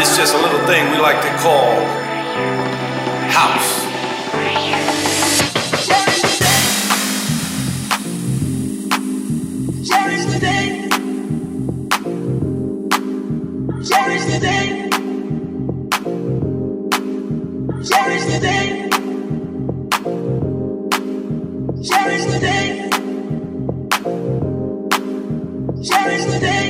Is just a little thing we like to call house. Cherish the day. Cherish the day. Cherish the day. Cherish the day. Cherish the day.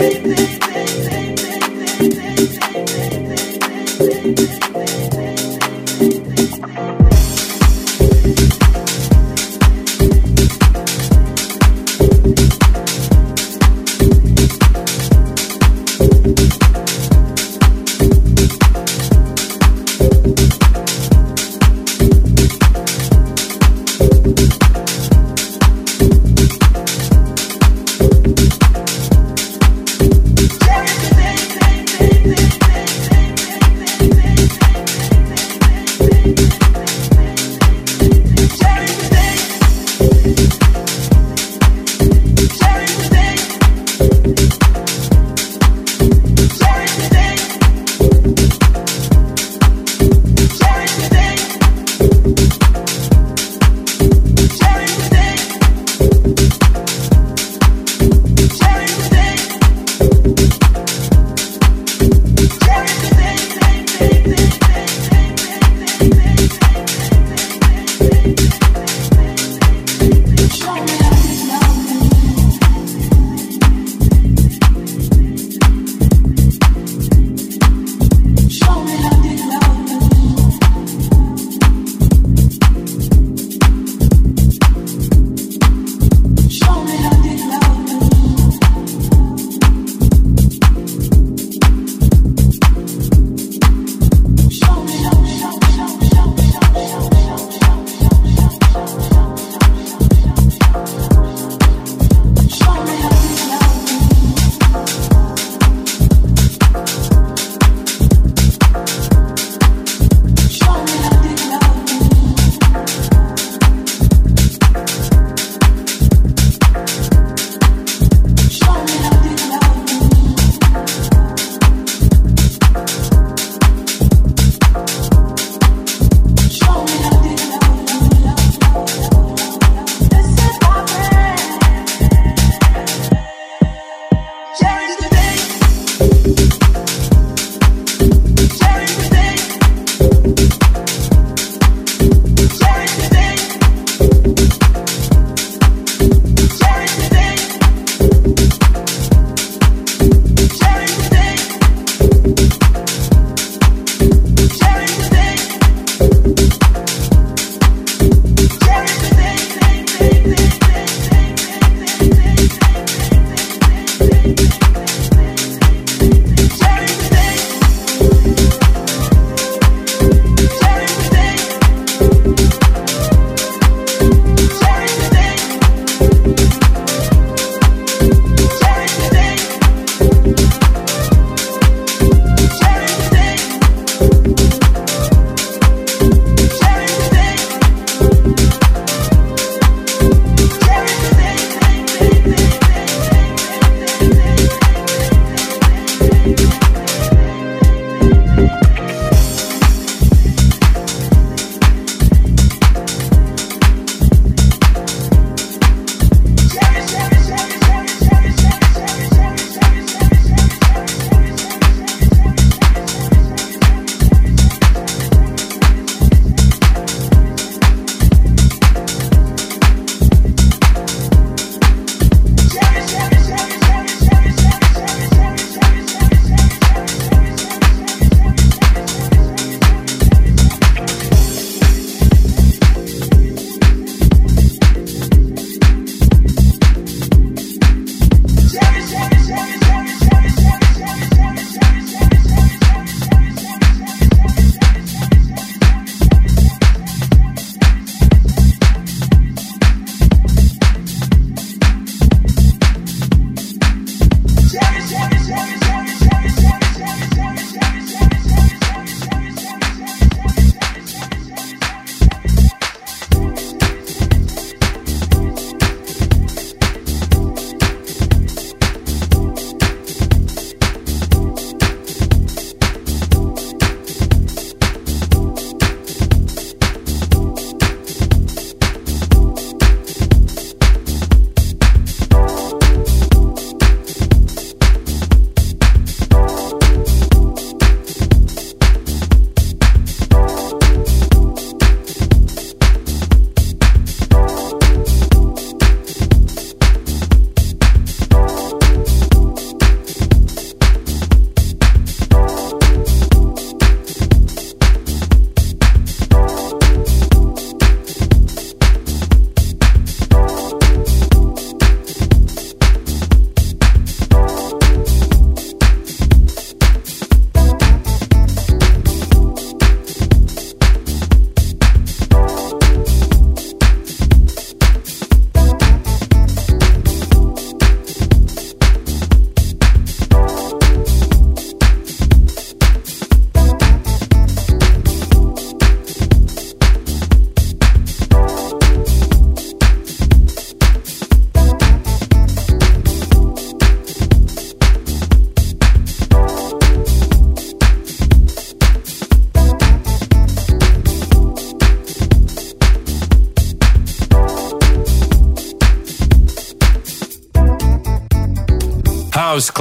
Cherish the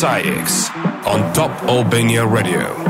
SAIX on Top Albania Radio.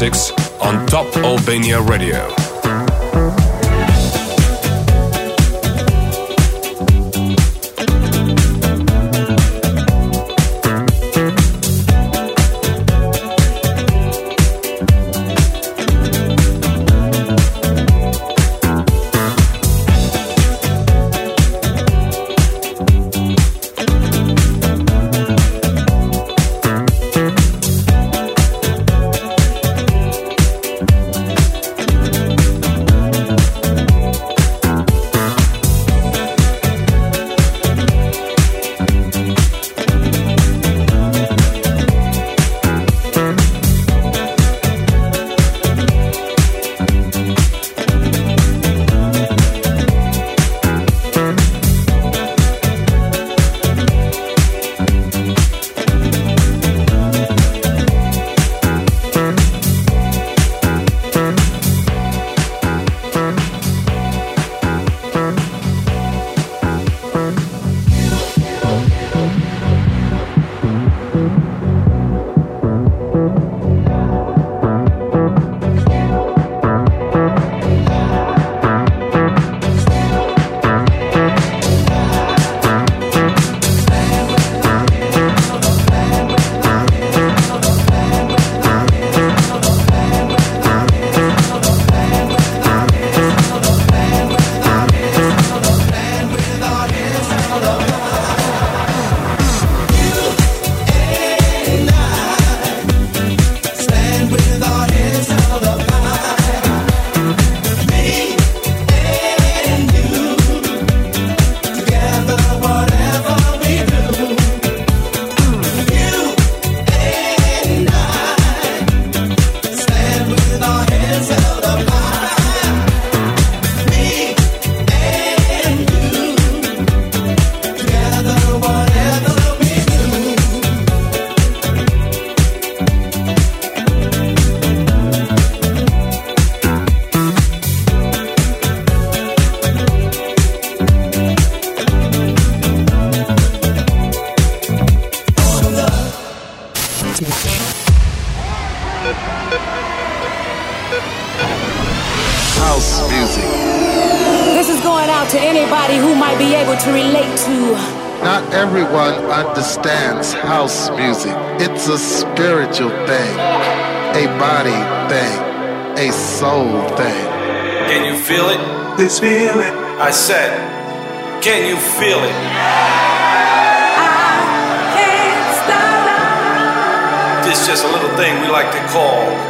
House This feeling. I said, can you feel it? I can't stop. This is just a little thing we like to call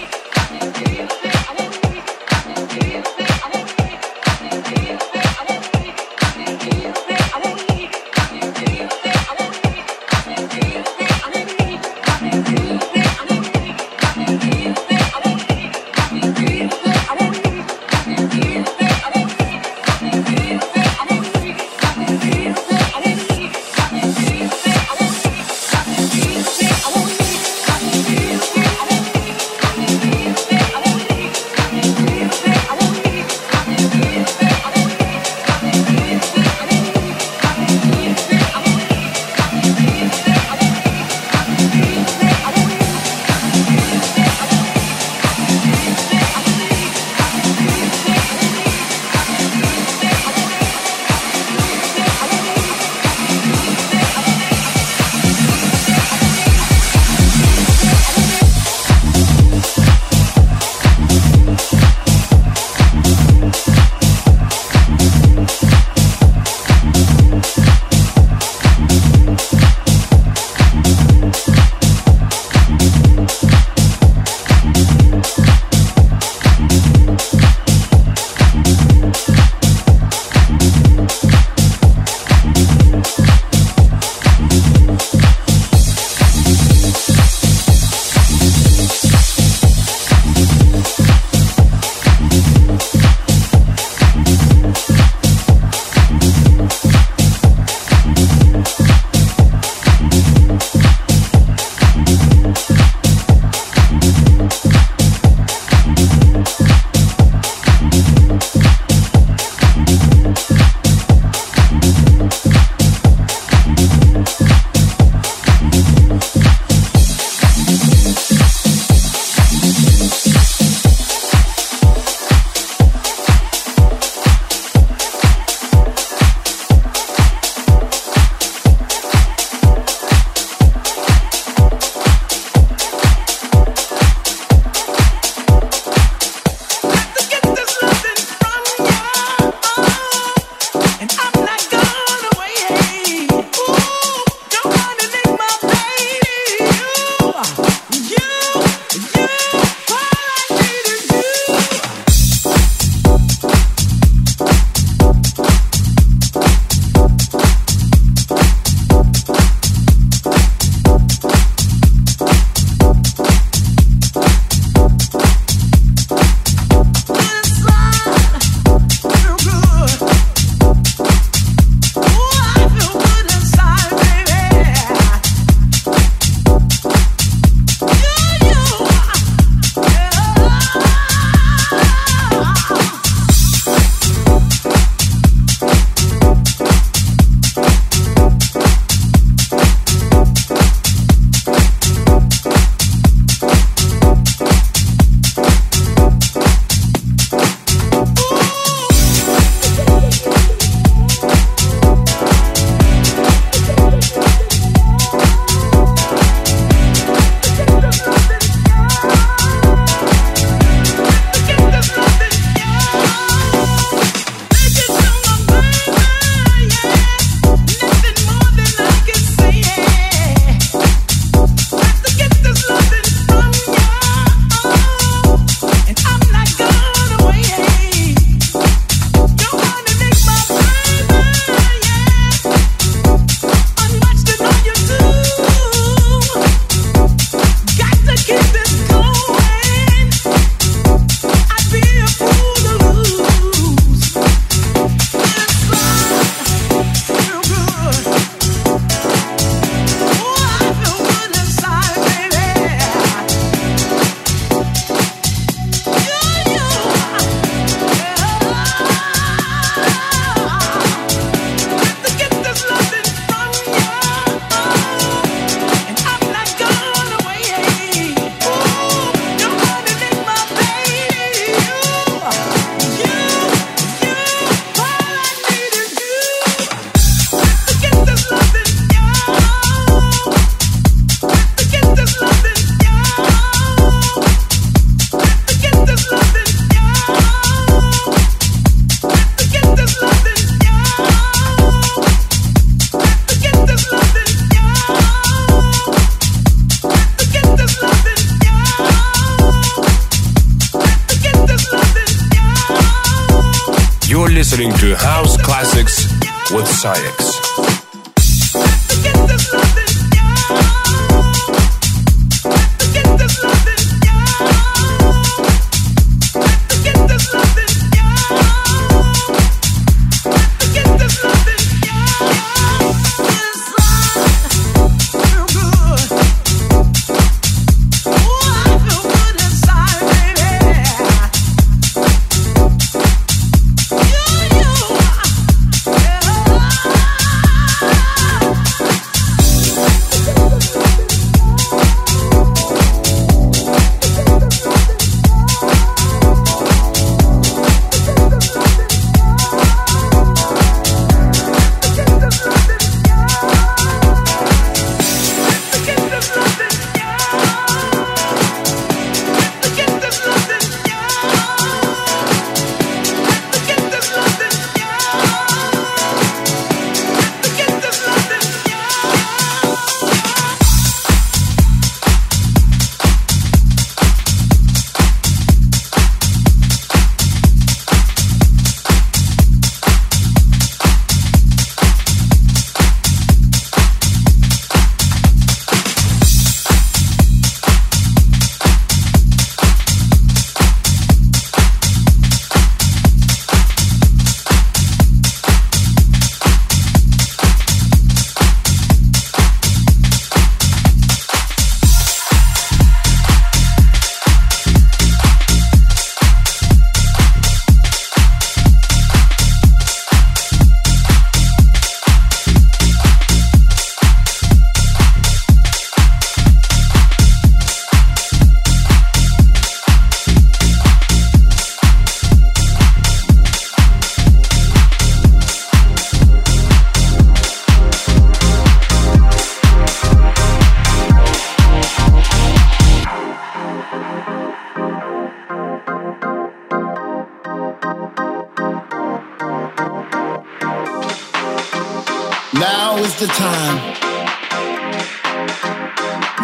the time.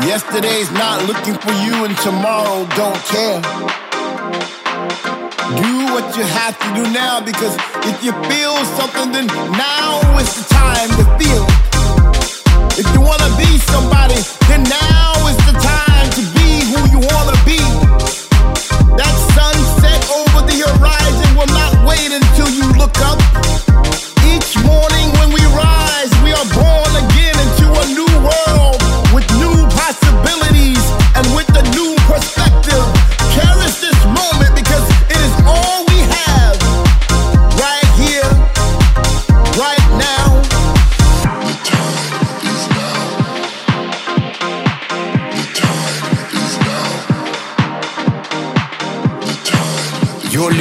Yesterday's not looking for you, and tomorrow don't care. Do what you have to do now because if you feel something, then now is the time to feel. If you wanna be somebody, then now is the time to be who you wanna be. That sunset over the horizon will not wait until you look up.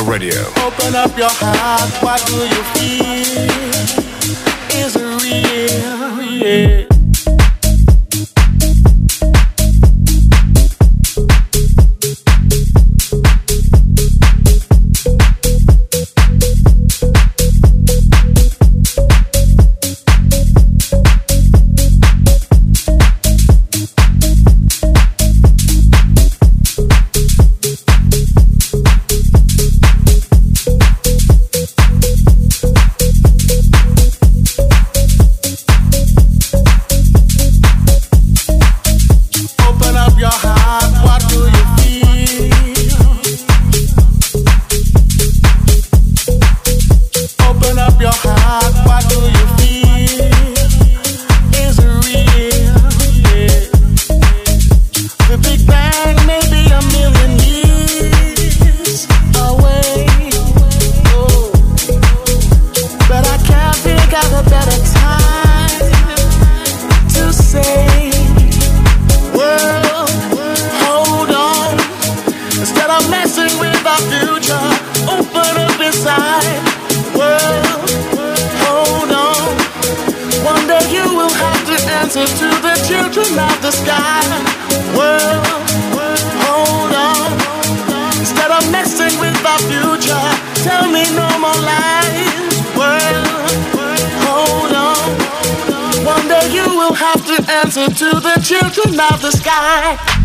Radio. Open up your heart, what do you feel? back, what do you feel? children of the sky.